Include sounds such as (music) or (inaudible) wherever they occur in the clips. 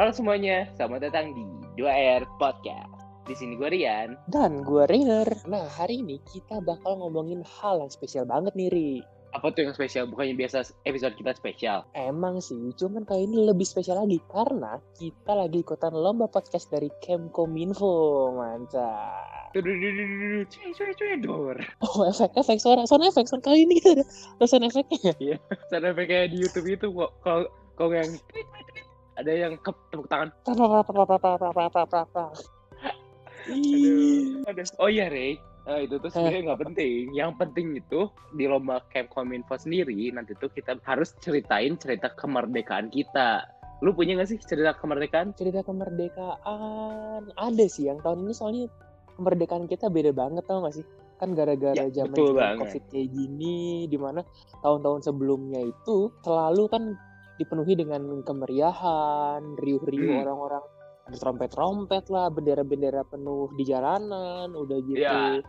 Halo semuanya, selamat datang di 2R Podcast. Di sini gue Rian. Dan gue Rainer. Nah, hari ini kita bakal ngomongin hal yang spesial banget nih, Ri. Apa tuh yang spesial? Bukannya biasa episode kita spesial. Emang sih, cuman kali ini lebih spesial lagi karena kita lagi ikutan lomba podcast dari Kemkominfo. Mantap. Oh, efek, efek, suara, sound efek. Sound kali ini kita ada sound efeknya. Sampai kayak di YouTube itu kok kalau yang ada yang ke tepuk tangan. Aduh. Oh iya, Rey. Eh, itu tuh sebenarnya nggak penting. Yang penting itu di lomba Kemkominfo sendiri nanti tuh kita harus ceritain cerita kemerdekaan kita. Lu punya gak sih cerita kemerdekaan? cerita kemerdekaan ada sih yang tahun ini soalnya kemerdekaan kita beda banget tau gak sih kan gara-gara Ya, zaman covid kayak gini di mana tahun-tahun sebelumnya itu selalu kan dipenuhi dengan kemeriahan riuh-riuh Hmm. orang-orang ada trompet-trompet lah bendera-bendera penuh di jalanan udah gitu Ya.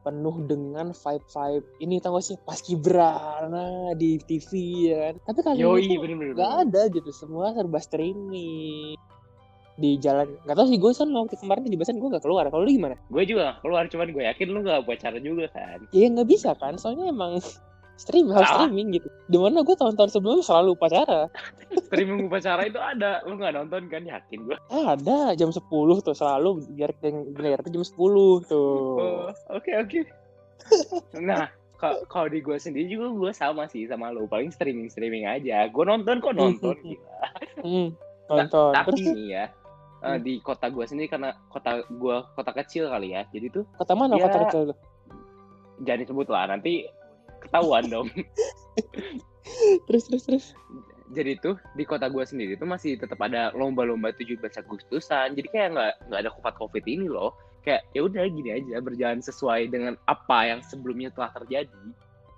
penuh dengan vibe-vibe ini tau gak sih pas Kibrana di TV ya kan tapi kali Yoi, ini tuh bener-bener. nggak ada gitu semua serba streaming di jalan nggak tahu sih gue kan waktu kemarin di bahasan gue nggak keluar kalau lu gimana Gue juga gak keluar, cuman gue yakin lu gak buat cara juga kan. ya nggak bisa kan soalnya emang stream harus streaming gitu di mana gue tahun-tahun sebelumnya selalu upacara (laughs) Streaming upacara itu ada, lu gak nonton kan? Yakin gue. ada jam 10 tuh selalu biar biar jam 10 tuh Oh, oke oke. nah, ka- kalau di gue sendiri juga gue sama sih sama lu. Paling streaming streaming aja. Gue nonton kok nonton. gila. hmm, nonton Tapi terus nih ya, eh, di kota gue sendiri karena kota gue kota kecil kali ya. Jadi tuh kota mana Ya. kota kecil lu? jangan disebut lah. Nanti ketahuan dong. (laughs) terus terus terus Jadi tuh di kota gue sendiri tuh masih tetap ada lomba-lomba 17 Agustusan. Jadi kayak nggak nggak ada covid covid ini loh. Kayak ya udah gini aja berjalan sesuai dengan apa yang sebelumnya telah terjadi.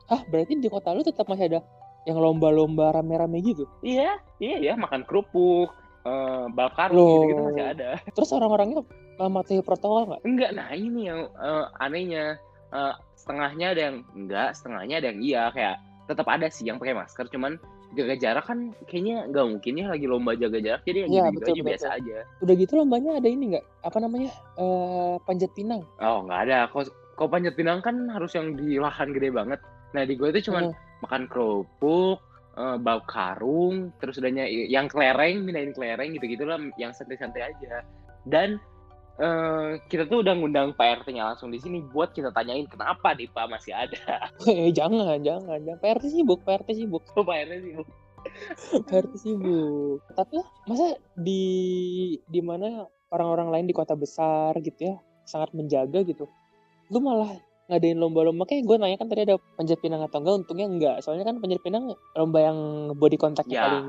ah berarti di kota lu tetap masih ada yang lomba-lomba rame-rame gitu Iya, iya ya makan kerupuk, eh bakar Loh. gitu-gitu masih ada. terus orang-orangnya uh, mematuhi protokol nggak Enggak, nah ini yang eh, anehnya Eh, setengahnya ada yang enggak, setengahnya ada yang iya kayak tetap ada sih yang pakai masker, cuman jaga jarak kan kayaknya nggak mungkin ya lagi lomba jaga jarak jadi yang Iya, gitu, betul, aja betul, biasa aja. udah gitu lombanya ada ini nggak apa namanya eh panjat pinang Oh nggak ada, kok kok panjat pinang kan harus yang di lahan gede banget. Nah di gue itu cuman Hmm. makan kerupuk, eh, bau karung, terus udahnya yang kelereng, mindahin kelereng gitu-gitu lah, yang santai-santai aja. Dan eh, kita tuh udah ngundang Pak RT-nya langsung di sini buat kita tanyain kenapa nih Pak masih ada. Eh, (laughs) jangan, jangan, jangan. PRT sibuk, PRT sibuk, Oh, Pak RT sih Bu. PRT sibuk. Tapi masa di di mana orang-orang lain di kota besar gitu ya, sangat menjaga gitu. Lu malah ngadain lomba-lomba kayak gue nanya kan tadi ada panjat pinang atau enggak untungnya enggak soalnya kan panjat pinang lomba yang body contactnya Ya. paling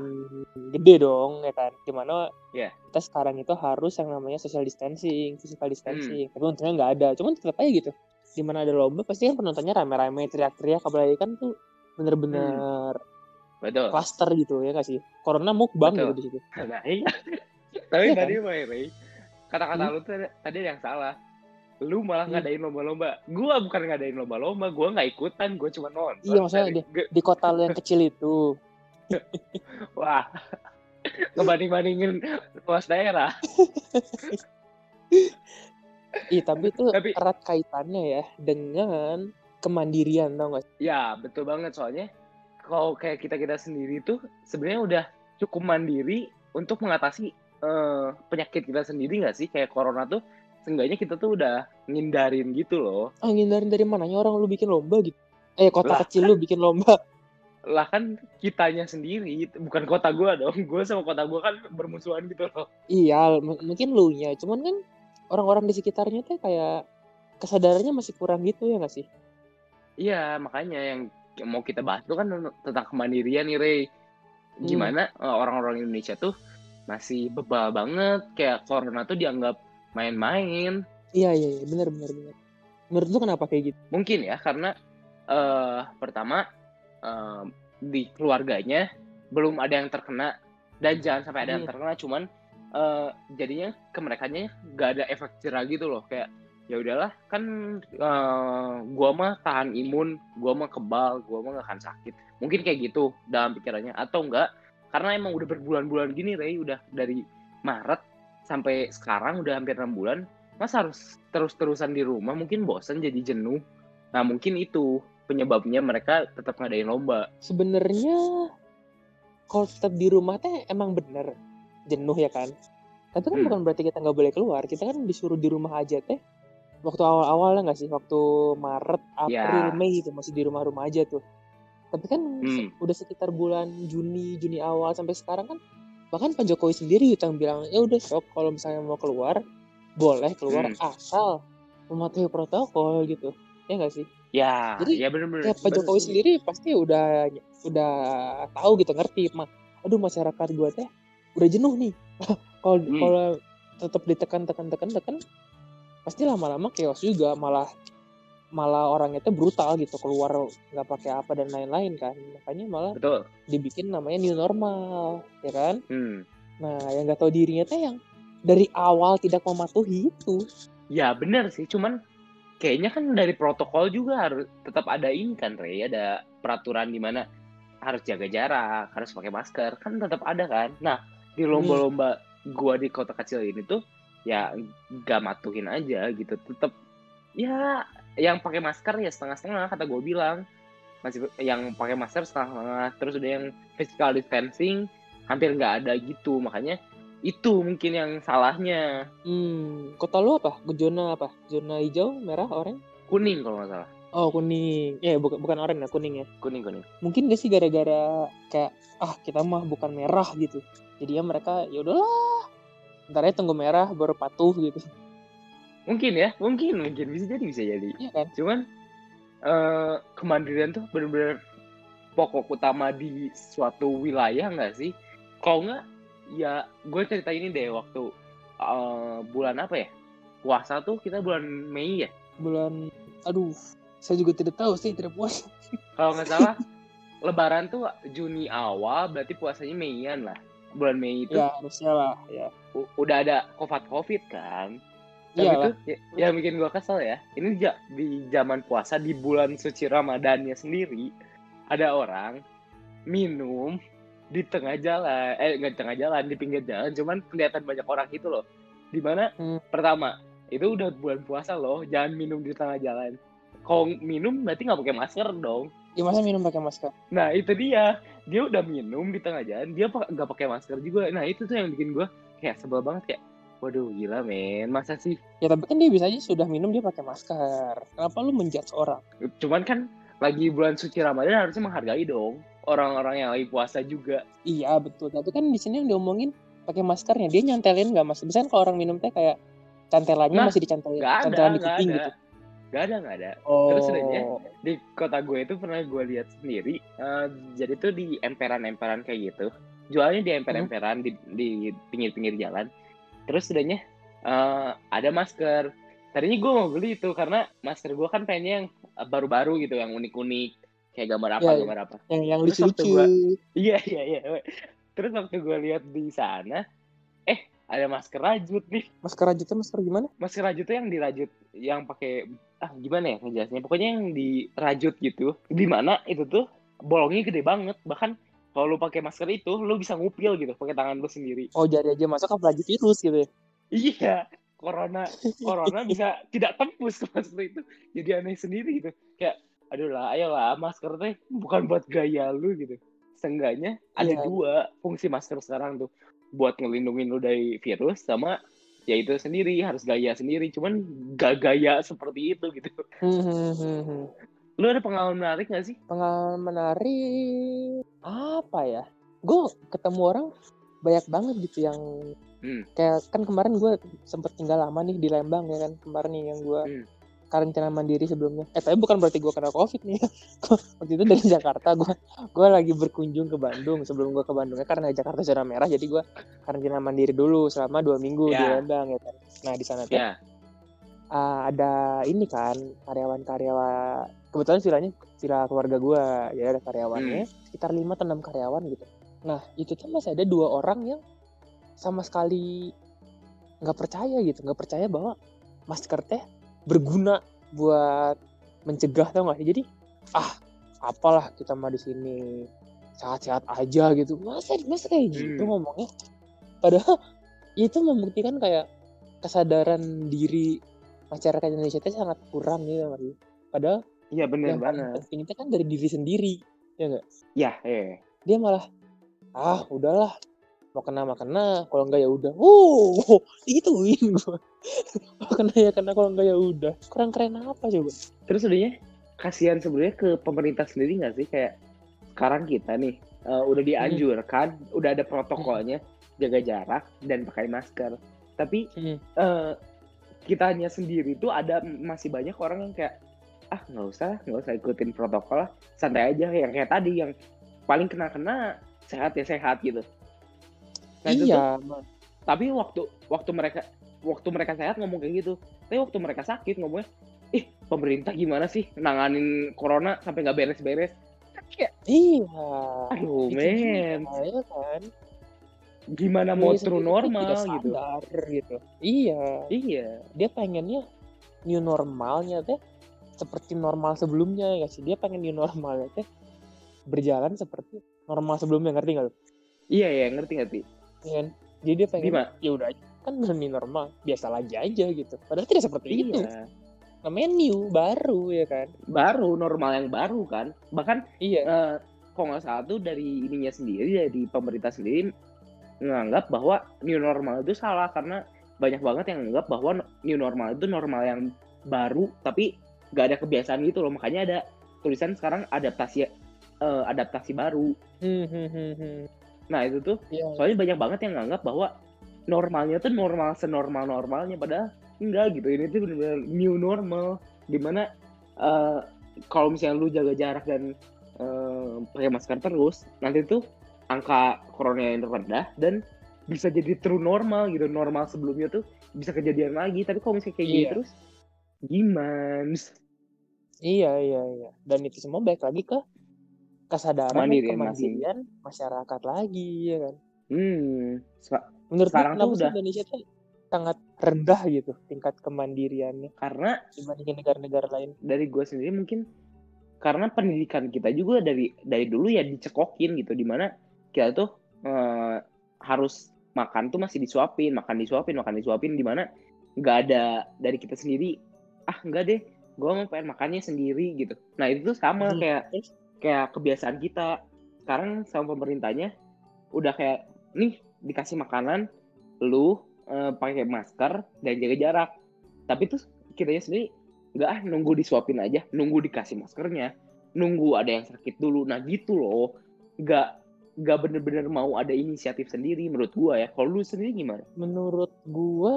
gede dong ya kan di mana Ya. kita sekarang itu harus yang namanya social distancing physical distancing tapi untungnya nggak ada cuman tetap aja gitu di mana ada lomba pasti kan penontonnya rame-rame teriak-teriak apalagi kan tuh bener-bener Betul. cluster gitu ya nggak sih corona mukbang Betul. gitu di situ (laughs) Nah, iya. Tapi Iya tadi RT, kata-kata Hmm? lu tuh tadi ada yang salah. Lu malah Hmm. ngadain lomba-lomba. Gua bukan ngadain lomba-lomba, gua nggak ikutan, gua cuma nonton. Iya, maksudnya Dari- ge- di kota lu yang kecil itu (laughs) Wah, ngebanding-bandingin luas daerah. (laughs) Iya tapi itu Tapi- erat kaitannya ya dengan kemandirian tau gak? Ya, betul banget soalnya kalau kayak kita-kita sendiri tuh sebenarnya udah cukup mandiri untuk mengatasi eh, penyakit kita sendiri nggak sih? Kayak corona tuh seenggaknya kita tuh udah ngindarin gitu loh. Ah ngindarin dari mananya orang lu bikin lomba gitu? Eh kota Lah. kecil lu bikin lomba. (laughs) Lah kan kitanya sendiri, bukan kota gua dong. Gua sama kota gua kan bermusuhan gitu loh. Iya mungkin lu nya, cuman kan orang-orang di sekitarnya tuh kayak kesadarannya masih kurang gitu ya gak sih? Iya, makanya yang mau kita bahas tuh kan tentang kemandirian nih, Rey. Gimana eh, orang-orang Indonesia tuh masih bebal banget, kayak corona tuh dianggap main-main. Iya iya iya benar benar benar. Menurut lu kenapa kayak gitu? Mungkin ya, karena eh pertama eh, di keluarganya belum ada yang terkena dan jangan sampai ada yang Hmm. terkena, cuman eh, jadinya ke merekanya gak ada efek jerah gitu loh, kayak ya udahlah kan eh, gua mah tahan imun, gua mah kebal, gua mah gak akan sakit. Mungkin kayak gitu dalam pikirannya atau enggak karena emang udah berbulan-bulan gini Ray udah dari Maret sampai sekarang udah hampir enam bulan mas harus terus-terusan di rumah mungkin bosan jadi jenuh nah mungkin itu penyebabnya mereka tetap ngadain lomba sebenarnya kalau tetap di rumah teh emang bener jenuh ya kan tapi kan Hmm. bukan berarti kita nggak boleh keluar kita kan disuruh di rumah aja teh waktu awal-awal nggak sih waktu Maret April Ya. Mei itu masih di rumah-rumah aja tuh tapi kan Hmm. udah sekitar bulan Juni Juni awal sampai sekarang kan bahkan Pak Jokowi sendiri yang bilang ya udah sok kalau misalnya mau keluar boleh keluar Hmm. asal mematuhi protokol gitu ya nggak sih ya Jadi, ya bener-bener ya Pak bener Jokowi sih. sendiri pasti udah udah tahu gitu ngerti mah aduh masyarakat gua teh udah jenuh nih (laughs) kalau Hmm. kalau tetap ditekan tekan tekan tekan pasti lama-lama chaos juga malah malah orangnya teh brutal gitu keluar nggak pakai apa dan lain-lain kan. Makanya malah betul. dibikin namanya new normal ya kan? Hmm. nah yang nggak tahu dirinya teh yang dari awal tidak mematuhi itu. Ya bener sih. Cuman kayaknya kan dari protokol juga harus tetap ada ini kan Rey. Ada peraturan di mana harus jaga jarak harus pakai masker. Kan tetap ada kan. Nah di lomba-lomba gua di kota kecil ini tuh ya gak matuhin aja gitu. Tetap ya yang pakai masker ya setengah-setengah kata gue bilang. Masih yang pakai masker setengah terus udah yang physical distancing hampir nggak ada gitu. Makanya itu mungkin yang salahnya. Hmm kota lu apa? Zona apa? Zona hijau merah oranye? Kuning kalau nggak salah. Oh kuning. Ya bukan bukan oranye ya kuning ya? Kuning kuning. Mungkin gak sih gara-gara kayak ah kita mah bukan merah gitu. Jadi ya mereka ya udahlah ntar aja tunggu merah baru patuh gitu mungkin ya mungkin mungkin. Bisa jadi bisa jadi. Iya kan? Cuman eh kemandirian tuh bener-bener pokok utama di suatu wilayah nggak sih? Kalau nggak ya gue cerita ini deh waktu eh, bulan apa ya? Puasa tuh kita bulan Mei ya? Bulan aduh saya juga tidak tahu sih tidak puas. Kalau nggak salah (laughs) Lebaran tuh Juni awal berarti puasanya Meian lah. Bulan Mei itu. Ya harusnya lah ya. U- udah ada covid covid kan Iyalah. itu ya, yang bikin gua kesel ya ini di zaman puasa di bulan suci Ramadannya sendiri ada orang minum di tengah jalan eh nggak di tengah jalan di pinggir jalan cuman kelihatan banyak orang itu loh. Di mana Hmm. pertama itu udah bulan puasa loh jangan minum di tengah jalan. Kalau minum berarti nggak pakai masker dong. Ya masa minum pakai masker? Nah itu dia, dia udah minum di tengah jalan, dia nggak pakai masker juga. Nah itu tuh yang bikin gue kayak sebel banget kayak, waduh gila men, masa sih? ya tapi kan dia bisa aja sudah minum dia pakai masker. Kenapa lu menjudge orang? Cuman kan lagi bulan suci Ramadan harusnya menghargai dong orang-orang yang lagi puasa juga. iya betul. Tapi kan di sini yang diomongin pakai maskernya. Dia nyantelin nggak mas? Biasanya kalau orang minum teh kayak cantelannya Nah, masih dicantelin Gak ada, cantelan di kuping gitu. Gak ada, gak ada. oh. Terus udahnya, Di kota gue itu pernah gue lihat sendiri, eh, jadi tuh di emperan-emperan kayak gitu, jualnya di emper-emperan di di pinggir-pinggir jalan. Terus udahnya eh, ada masker. Tadinya gue mau beli itu karena masker gue kan pengennya yang eh, baru-baru gitu, yang unik-unik, kayak gambar apa, iya. gambar apa. yang yang lucu-lucu Iya iya iya. Terus waktu gue lihat di sana, eh ada masker rajut nih. masker rajutnya masker gimana Masker rajut tuh yang dirajut, yang pakai ah gimana ya ngejelasinnya? Pokoknya yang dirajut gitu. Di mana itu tuh bolongnya gede banget. Bahkan kalau lu pakai masker itu, lu bisa ngupil gitu pakai tangan lu sendiri. oh jari aja masuk apalagi virus gitu ya Iya, corona (laughs) corona bisa tidak tembus ke masker itu. Jadi aneh sendiri gitu. Kayak aduh lah, ayolah masker teh bukan buat gaya lu gitu. Seenggaknya ada Iya. dua fungsi masker sekarang tuh buat ngelindungin lu dari virus sama ya itu sendiri harus gaya sendiri cuman gak gaya seperti itu gitu hmm, hmm, hmm. Lu ada pengalaman menarik gak sih pengalaman menarik apa ya gue ketemu orang banyak banget gitu yang Hmm. kayak kan kemarin gue sempet tinggal lama nih di Lembang ya kan kemarin nih yang gue Hmm. karantina mandiri sebelumnya eh tapi bukan berarti gue kena covid nih (laughs) waktu itu dari Jakarta gue gue lagi berkunjung ke Bandung sebelum gue ke Bandungnya karena Jakarta zona merah jadi gue karantina mandiri dulu selama dua minggu di Ya. Lembang ya kan nah di sana tuh ah, ada ini kan karyawan-karyawan kebetulan vilanya villa keluarga gue ya ada karyawannya sekitar lima atau enam karyawan gitu. Nah itu tuh masih ada dua orang yang sama sekali nggak percaya gitu nggak percaya bahwa masker teh berguna buat mencegah tau gak sih? Jadi ah apalah kita mah di sini sehat-sehat aja gitu. Masa masa kayak gitu Hmm. ngomongnya? Padahal (laughs) itu membuktikan kayak kesadaran diri masyarakat Indonesia itu sangat kurang gitu? Padahal Iya paling banget. penting itu kan dari diri sendiri, ya nggak? Ya, eh. Dia malah ah udahlah mau kena mah kena, kalau enggak ya udah. Wow, (laughs) digituin gua. Kalau kena ya kena, kalau enggak ya udah. Kurang keren apa coba? Terus sebenarnya kasihan sebenarnya ke pemerintah sendiri nggak sih kayak sekarang kita nih eh, udah dianjurkan, udah ada protokolnya jaga jarak dan pakai masker. Tapi Hmm. eh, kitanya sendiri tuh ada masih banyak orang yang kayak ah nggak usah nggak usah ikutin protokol lah santai aja yang kayak tadi yang paling kena kena sehat ya sehat gitu Nah, itu tuh- iya, Ma. tapi waktu waktu mereka waktu mereka sehat ngomong kayak gitu tapi waktu mereka sakit ngomongnya ih pemerintah gimana sih nanganin corona sampai nggak beres-beres Kan iya. aduh men ya kan? gimana mau true tuh normal gitu sadar, gitu. Iya. iya dia pengennya new normalnya teh seperti normal sebelumnya ya sih dia pengen new normalnya teh berjalan seperti normal sebelumnya ngerti nggak lu? iya ya ngerti ngerti Iya kan? Jadi dia pengen ya udah kan new normal biasa lagi aja gitu. Padahal tidak seperti itu. iya Namanya new baru ya kan? baru normal yang baru kan bahkan Iya. eh, kalau nggak salah tuh dari ininya sendiri dari pemerintah sendiri menganggap bahwa new normal itu salah karena banyak banget yang menganggap bahwa new normal itu normal yang baru tapi nggak ada kebiasaan gitu loh makanya ada tulisan sekarang adaptasi eh, adaptasi baru Hmm, hmm, hmm, hmm. nah itu tuh Iya. soalnya banyak banget yang nganggap bahwa normalnya tuh normal senormal normalnya padahal enggak gitu ini tuh benar-benar new normal di mana eh, kalau misalnya lu jaga jarak dan eh, pakai masker terus nanti tuh angka corona yang rendah dan bisa jadi true normal gitu normal sebelumnya tuh bisa kejadian lagi tapi kalau misalnya kayak gini Iya. terus gimana Iya, iya, iya. Dan itu semua baik lagi ke kesadaran dan Kemandirian masing. masyarakat lagi ya kan? hmm Menurut Sekarang tuh udah- Indonesia tuh sangat rendah gitu tingkat kemandiriannya karena dibandingin negara-negara lain? dari gue sendiri mungkin karena pendidikan kita juga dari dari dulu ya dicekokin gitu di mana kita tuh eh, harus makan tuh masih disuapin makan disuapin makan disuapin di mana nggak ada dari kita sendiri ah nggak deh gue mau pengen makannya sendiri gitu. Nah itu tuh sama Hmm. kayak kayak kebiasaan kita. Sekarang sama pemerintahnya udah kayak nih dikasih makanan lu eh, pakai masker dan jaga jarak. Tapi tuh kitanya sendiri nggak ah nunggu disuapin aja nunggu dikasih maskernya nunggu ada yang sakit dulu. Nah gitu loh. Nggak nggak bener-bener mau ada inisiatif sendiri menurut gua ya. Kalau lu sendiri gimana? Menurut gua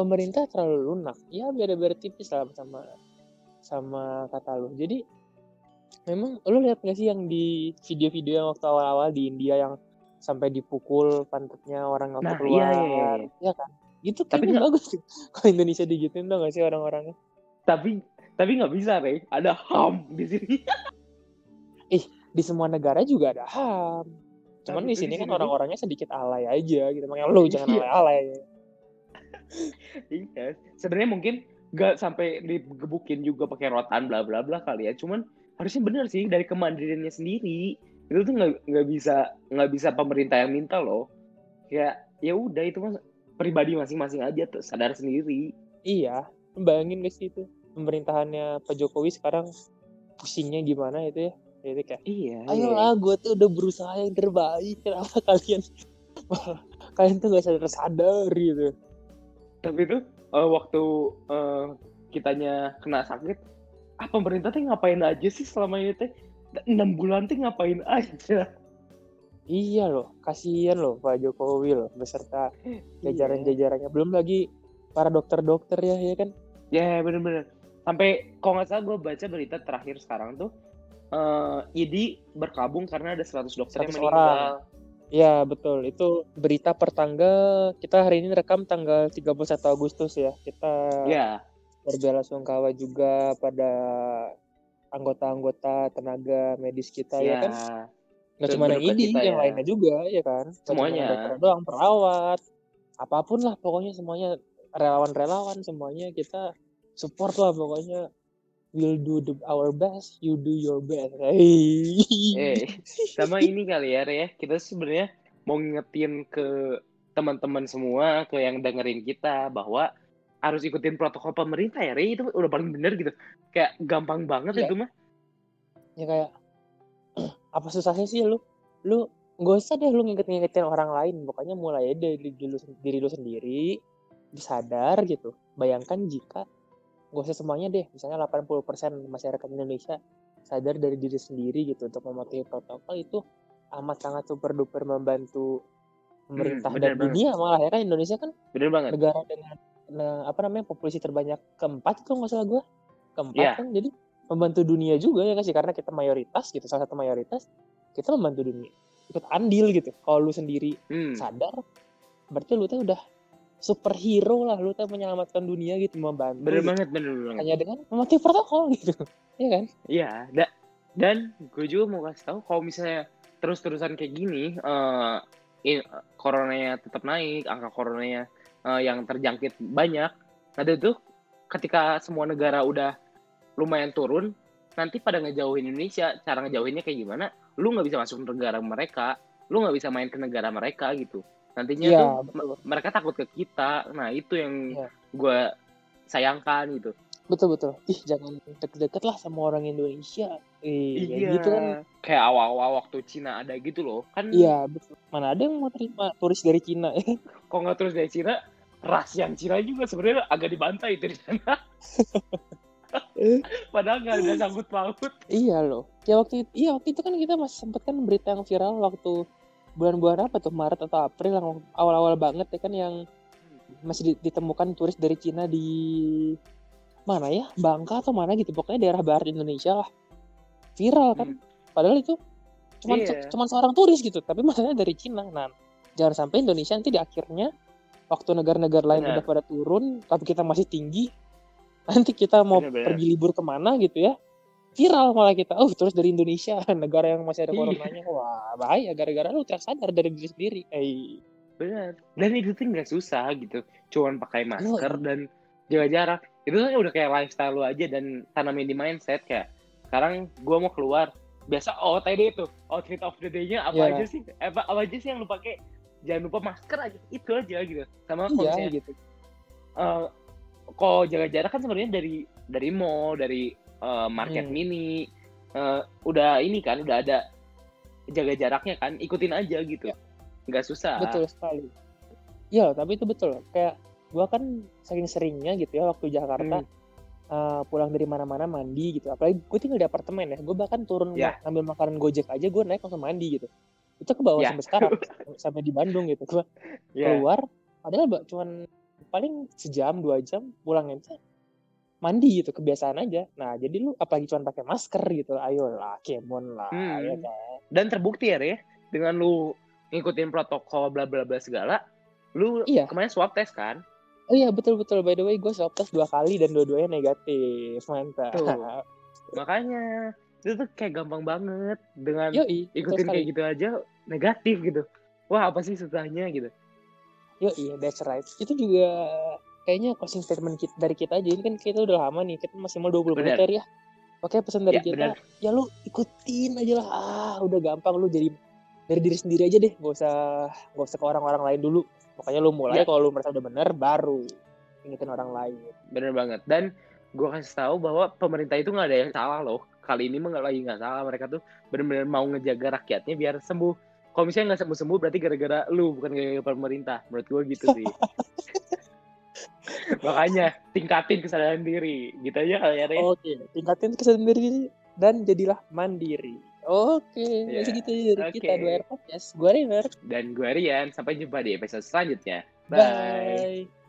pemerintah terlalu lunak. Ya beda-beda tipis lah sama sama kata lu. Jadi memang lu lihat nggak sih yang di video-video yang waktu awal-awal di India yang sampai dipukul pantatnya orang waktu Nah, keluar, iya, iya, iya. Iya kan? Itu Tapi nggak- bagus tuh. (laughs) Kalau Indonesia digituin tuh nggak sih orang-orangnya? tapi tapi nggak bisa Rey ada ham di sini (laughs) Di semua negara juga ada HAM. Cuman Tapi di sini kan orang-orangnya sedikit alay aja gitu. Makanya lu jangan Iya. alay-alay. (laughs) iya sebenarnya mungkin nggak sampai digebukin juga pakai rotan bla bla bla kali ya. Cuman harusnya bener sih dari kemandiriannya sendiri itu tuh nggak nggak bisa nggak bisa pemerintah yang minta loh. Ya ya udah itu mah pribadi masing-masing aja tuh sadar sendiri. Iya, bayangin guys itu? Pemerintahannya Pak Jokowi sekarang pusingnya gimana itu ya. Jadi kayak, iya. Ayolah gue tuh udah berusaha yang terbaik, kenapa kalian (laughs) kalian tuh gak sadar-sadar gitu. Tapi tuh eh, waktu eh, kitanya kena sakit ah pemerintah tuh ngapain aja sih selama ini teh enam bulan tuh ngapain aja Iya loh, kasihan loh Pak Jokowi loh beserta Iya. jajaran-jajarannya. Belum lagi para dokter-dokter ya, ya kan? Ya bener-bener. Sampai kalau nggak salah gue baca berita terakhir sekarang tuh eh IDI berkabung karena ada 100 dokter yang 100 meninggal. orang. Ya betul, itu berita per tanggal, kita hari ini rekam tanggal 31 Agustus ya. Kita Ya, berbela sungkawa juga pada anggota-anggota tenaga medis kita ya, ya. kan nggak Turut cuma yang ini yang ya. lainnya juga ya kan Semuanya. dokter doang perawat apa pun lah pokoknya semuanya relawan-relawan semuanya kita support lah pokoknya we'll do the, our best you do your best hey Eh, (laughs) sama ini kali ya, ya. Kita sebenarnya mau ngingetin ke teman-teman semua ke yang dengerin kita bahwa harus ikutin protokol pemerintah ya, Re, itu udah paling bener gitu. Kayak gampang banget Iya. itu mah. Ya kayak (clears throat) apa susahnya sih lu? Lu nggak usah deh lu nginget-ngingetin orang lain. Pokoknya mulai aja dari diri lu, diri lu sendiri, sadar gitu. Bayangkan jika nggak usah semuanya deh, misalnya 80% masyarakat Indonesia sadar dari diri sendiri gitu untuk mematuhi protokol itu amat sangat super duper membantu pemerintah bener dan banget. dunia malah ya kan. Indonesia kan Bener banget. negara dengan nah, apa namanya populasi terbanyak keempat kalau nggak salah gue keempat Iya. kan jadi membantu dunia juga ya kan sih? Karena kita mayoritas gitu salah satu mayoritas kita membantu dunia. Ikut andil gitu. Kalau lu sendiri Hmm, sadar berarti lu tuh udah superhero lah lu tuh menyelamatkan dunia gitu membantu bener gitu. banget, bener banget. hanya dengan mematuhi protokol gitu (laughs) ya kan Iya, da- dan gue juga mau kasih tahu kalau misalnya terus-terusan kayak gini, eh in- coronanya tetap naik, angka coronanya eh, yang terjangkit banyak. Nah itu ketika semua negara udah lumayan turun, nanti pada ngejauhin Indonesia, cara ngejauhinnya kayak gimana? Lu nggak bisa masuk ke negara mereka, lu nggak bisa main ke negara mereka gitu. Nantinya Iya, tuh betul. mereka takut ke kita. Nah itu yang Iya. gue sayangkan gitu. betul betul ih jangan deket-deket lah sama orang Indonesia eh kayak Iya, gitu kan kayak awal-awal waktu Cina ada gitu loh. Kan iya betul mana ada yang mau terima turis dari Cina (laughs) kok nggak terus dari Cina, ras yang Cina juga sebenarnya agak dibantai di sana. (laughs) Padahal nggak ada sangkut paut. Iya loh. Ya waktu itu, iya waktu itu kan kita masih sempet kan berita yang viral waktu bulan-bulan apa tuh Maret atau April yang awal-awal banget ya kan yang masih di- ditemukan turis dari Cina di mana ya Bangka atau mana gitu pokoknya daerah barat Indonesia lah viral kan. Padahal itu cuman se- Iya. cuman seorang turis gitu tapi masalahnya dari Cina. Nah jangan sampai Indonesia nanti di akhirnya waktu negara-negara lain Benar. udah pada turun tapi kita masih tinggi nanti kita mau Benar-benar. pergi libur ke mana gitu ya viral malah kita oh terus dari Indonesia (laughs) negara yang masih ada Iya. coronanya wah bahaya gara-gara lu tidak sadar dari diri sendiri eh Benar. Dan itu tuh nggak susah gitu. Cuman pakai masker Yoi. dan jaga jarak. Itu kan udah kayak lifestyle lu aja dan tanamin di mindset kayak sekarang gua mau keluar. Biasa OOTD itu, outfit of the day-nya apa Iya. aja sih? Apa, apa aja sih yang lu pakai? Jangan lupa masker aja. Itu aja gitu. Sama kalau iya gitu eh kalau jaga jarak kan sebenarnya dari dari mall, dari eh, market Hmm. mini, eh, udah ini kan, udah ada jaga jaraknya kan, ikutin aja gitu, nggak susah. betul sekali iya tapi itu betul kayak gua kan saking seringnya gitu ya waktu Jakarta Hmm. eh, pulang dari mana-mana mandi gitu apalagi gue tinggal di apartemen ya gue bahkan turun Ya. ngambil makanan gojek aja gue naik langsung mandi gitu itu ke bawah Ya. sampai sekarang (laughs) sampai di Bandung gitu gue Ya. keluar padahal cuman paling sejam dua jam pulangnya tuh mandi gitu kebiasaan aja nah jadi lu apalagi cuman pakai masker gitu ayolah kemon lah Hmm. ya kan Dan terbukti ya, Re, dengan lu ngikutin protokol bla bla bla segala, lu Iya. kemarin swab test kan? oh iya betul betul by the way gue swab test dua kali dan dua-duanya negatif mantap Tuh. (laughs) Makanya itu tuh kayak gampang banget dengan yoi ikutin kayak gitu aja negatif gitu. Wah apa sih susahnya gitu? yoi that's right itu juga kayaknya closing statement kita, dari kita aja ini kan kita udah lama nih kita masih mau 20 menit Benar. ya Oke pesan dari Ya, kita benar. ya lu ikutin aja lah ah udah gampang lu jadi dari diri sendiri aja deh gak usah gak usah ke orang-orang lain dulu pokoknya lu mulai Ya. kalau lu merasa udah bener baru ingetin orang lain Bener banget. Dan gue kasih tahu bahwa pemerintah itu nggak ada yang salah loh. Kali ini mah lagi nggak salah. Mereka tuh bener-bener mau ngejaga rakyatnya biar sembuh. Kalau misalnya nggak sembuh-sembuh berarti gara-gara lu bukan gara-gara pemerintah. Menurut gue gitu sih. (laughs) Makanya tingkatin kesadaran diri. Gitu aja kali ya, oke tingkatin kesadaran diri dan jadilah mandiri oke Ya, segitu aja dari kita oke. dua air podcast gue River Dan gue Rian. Sampai jumpa di episode selanjutnya. bye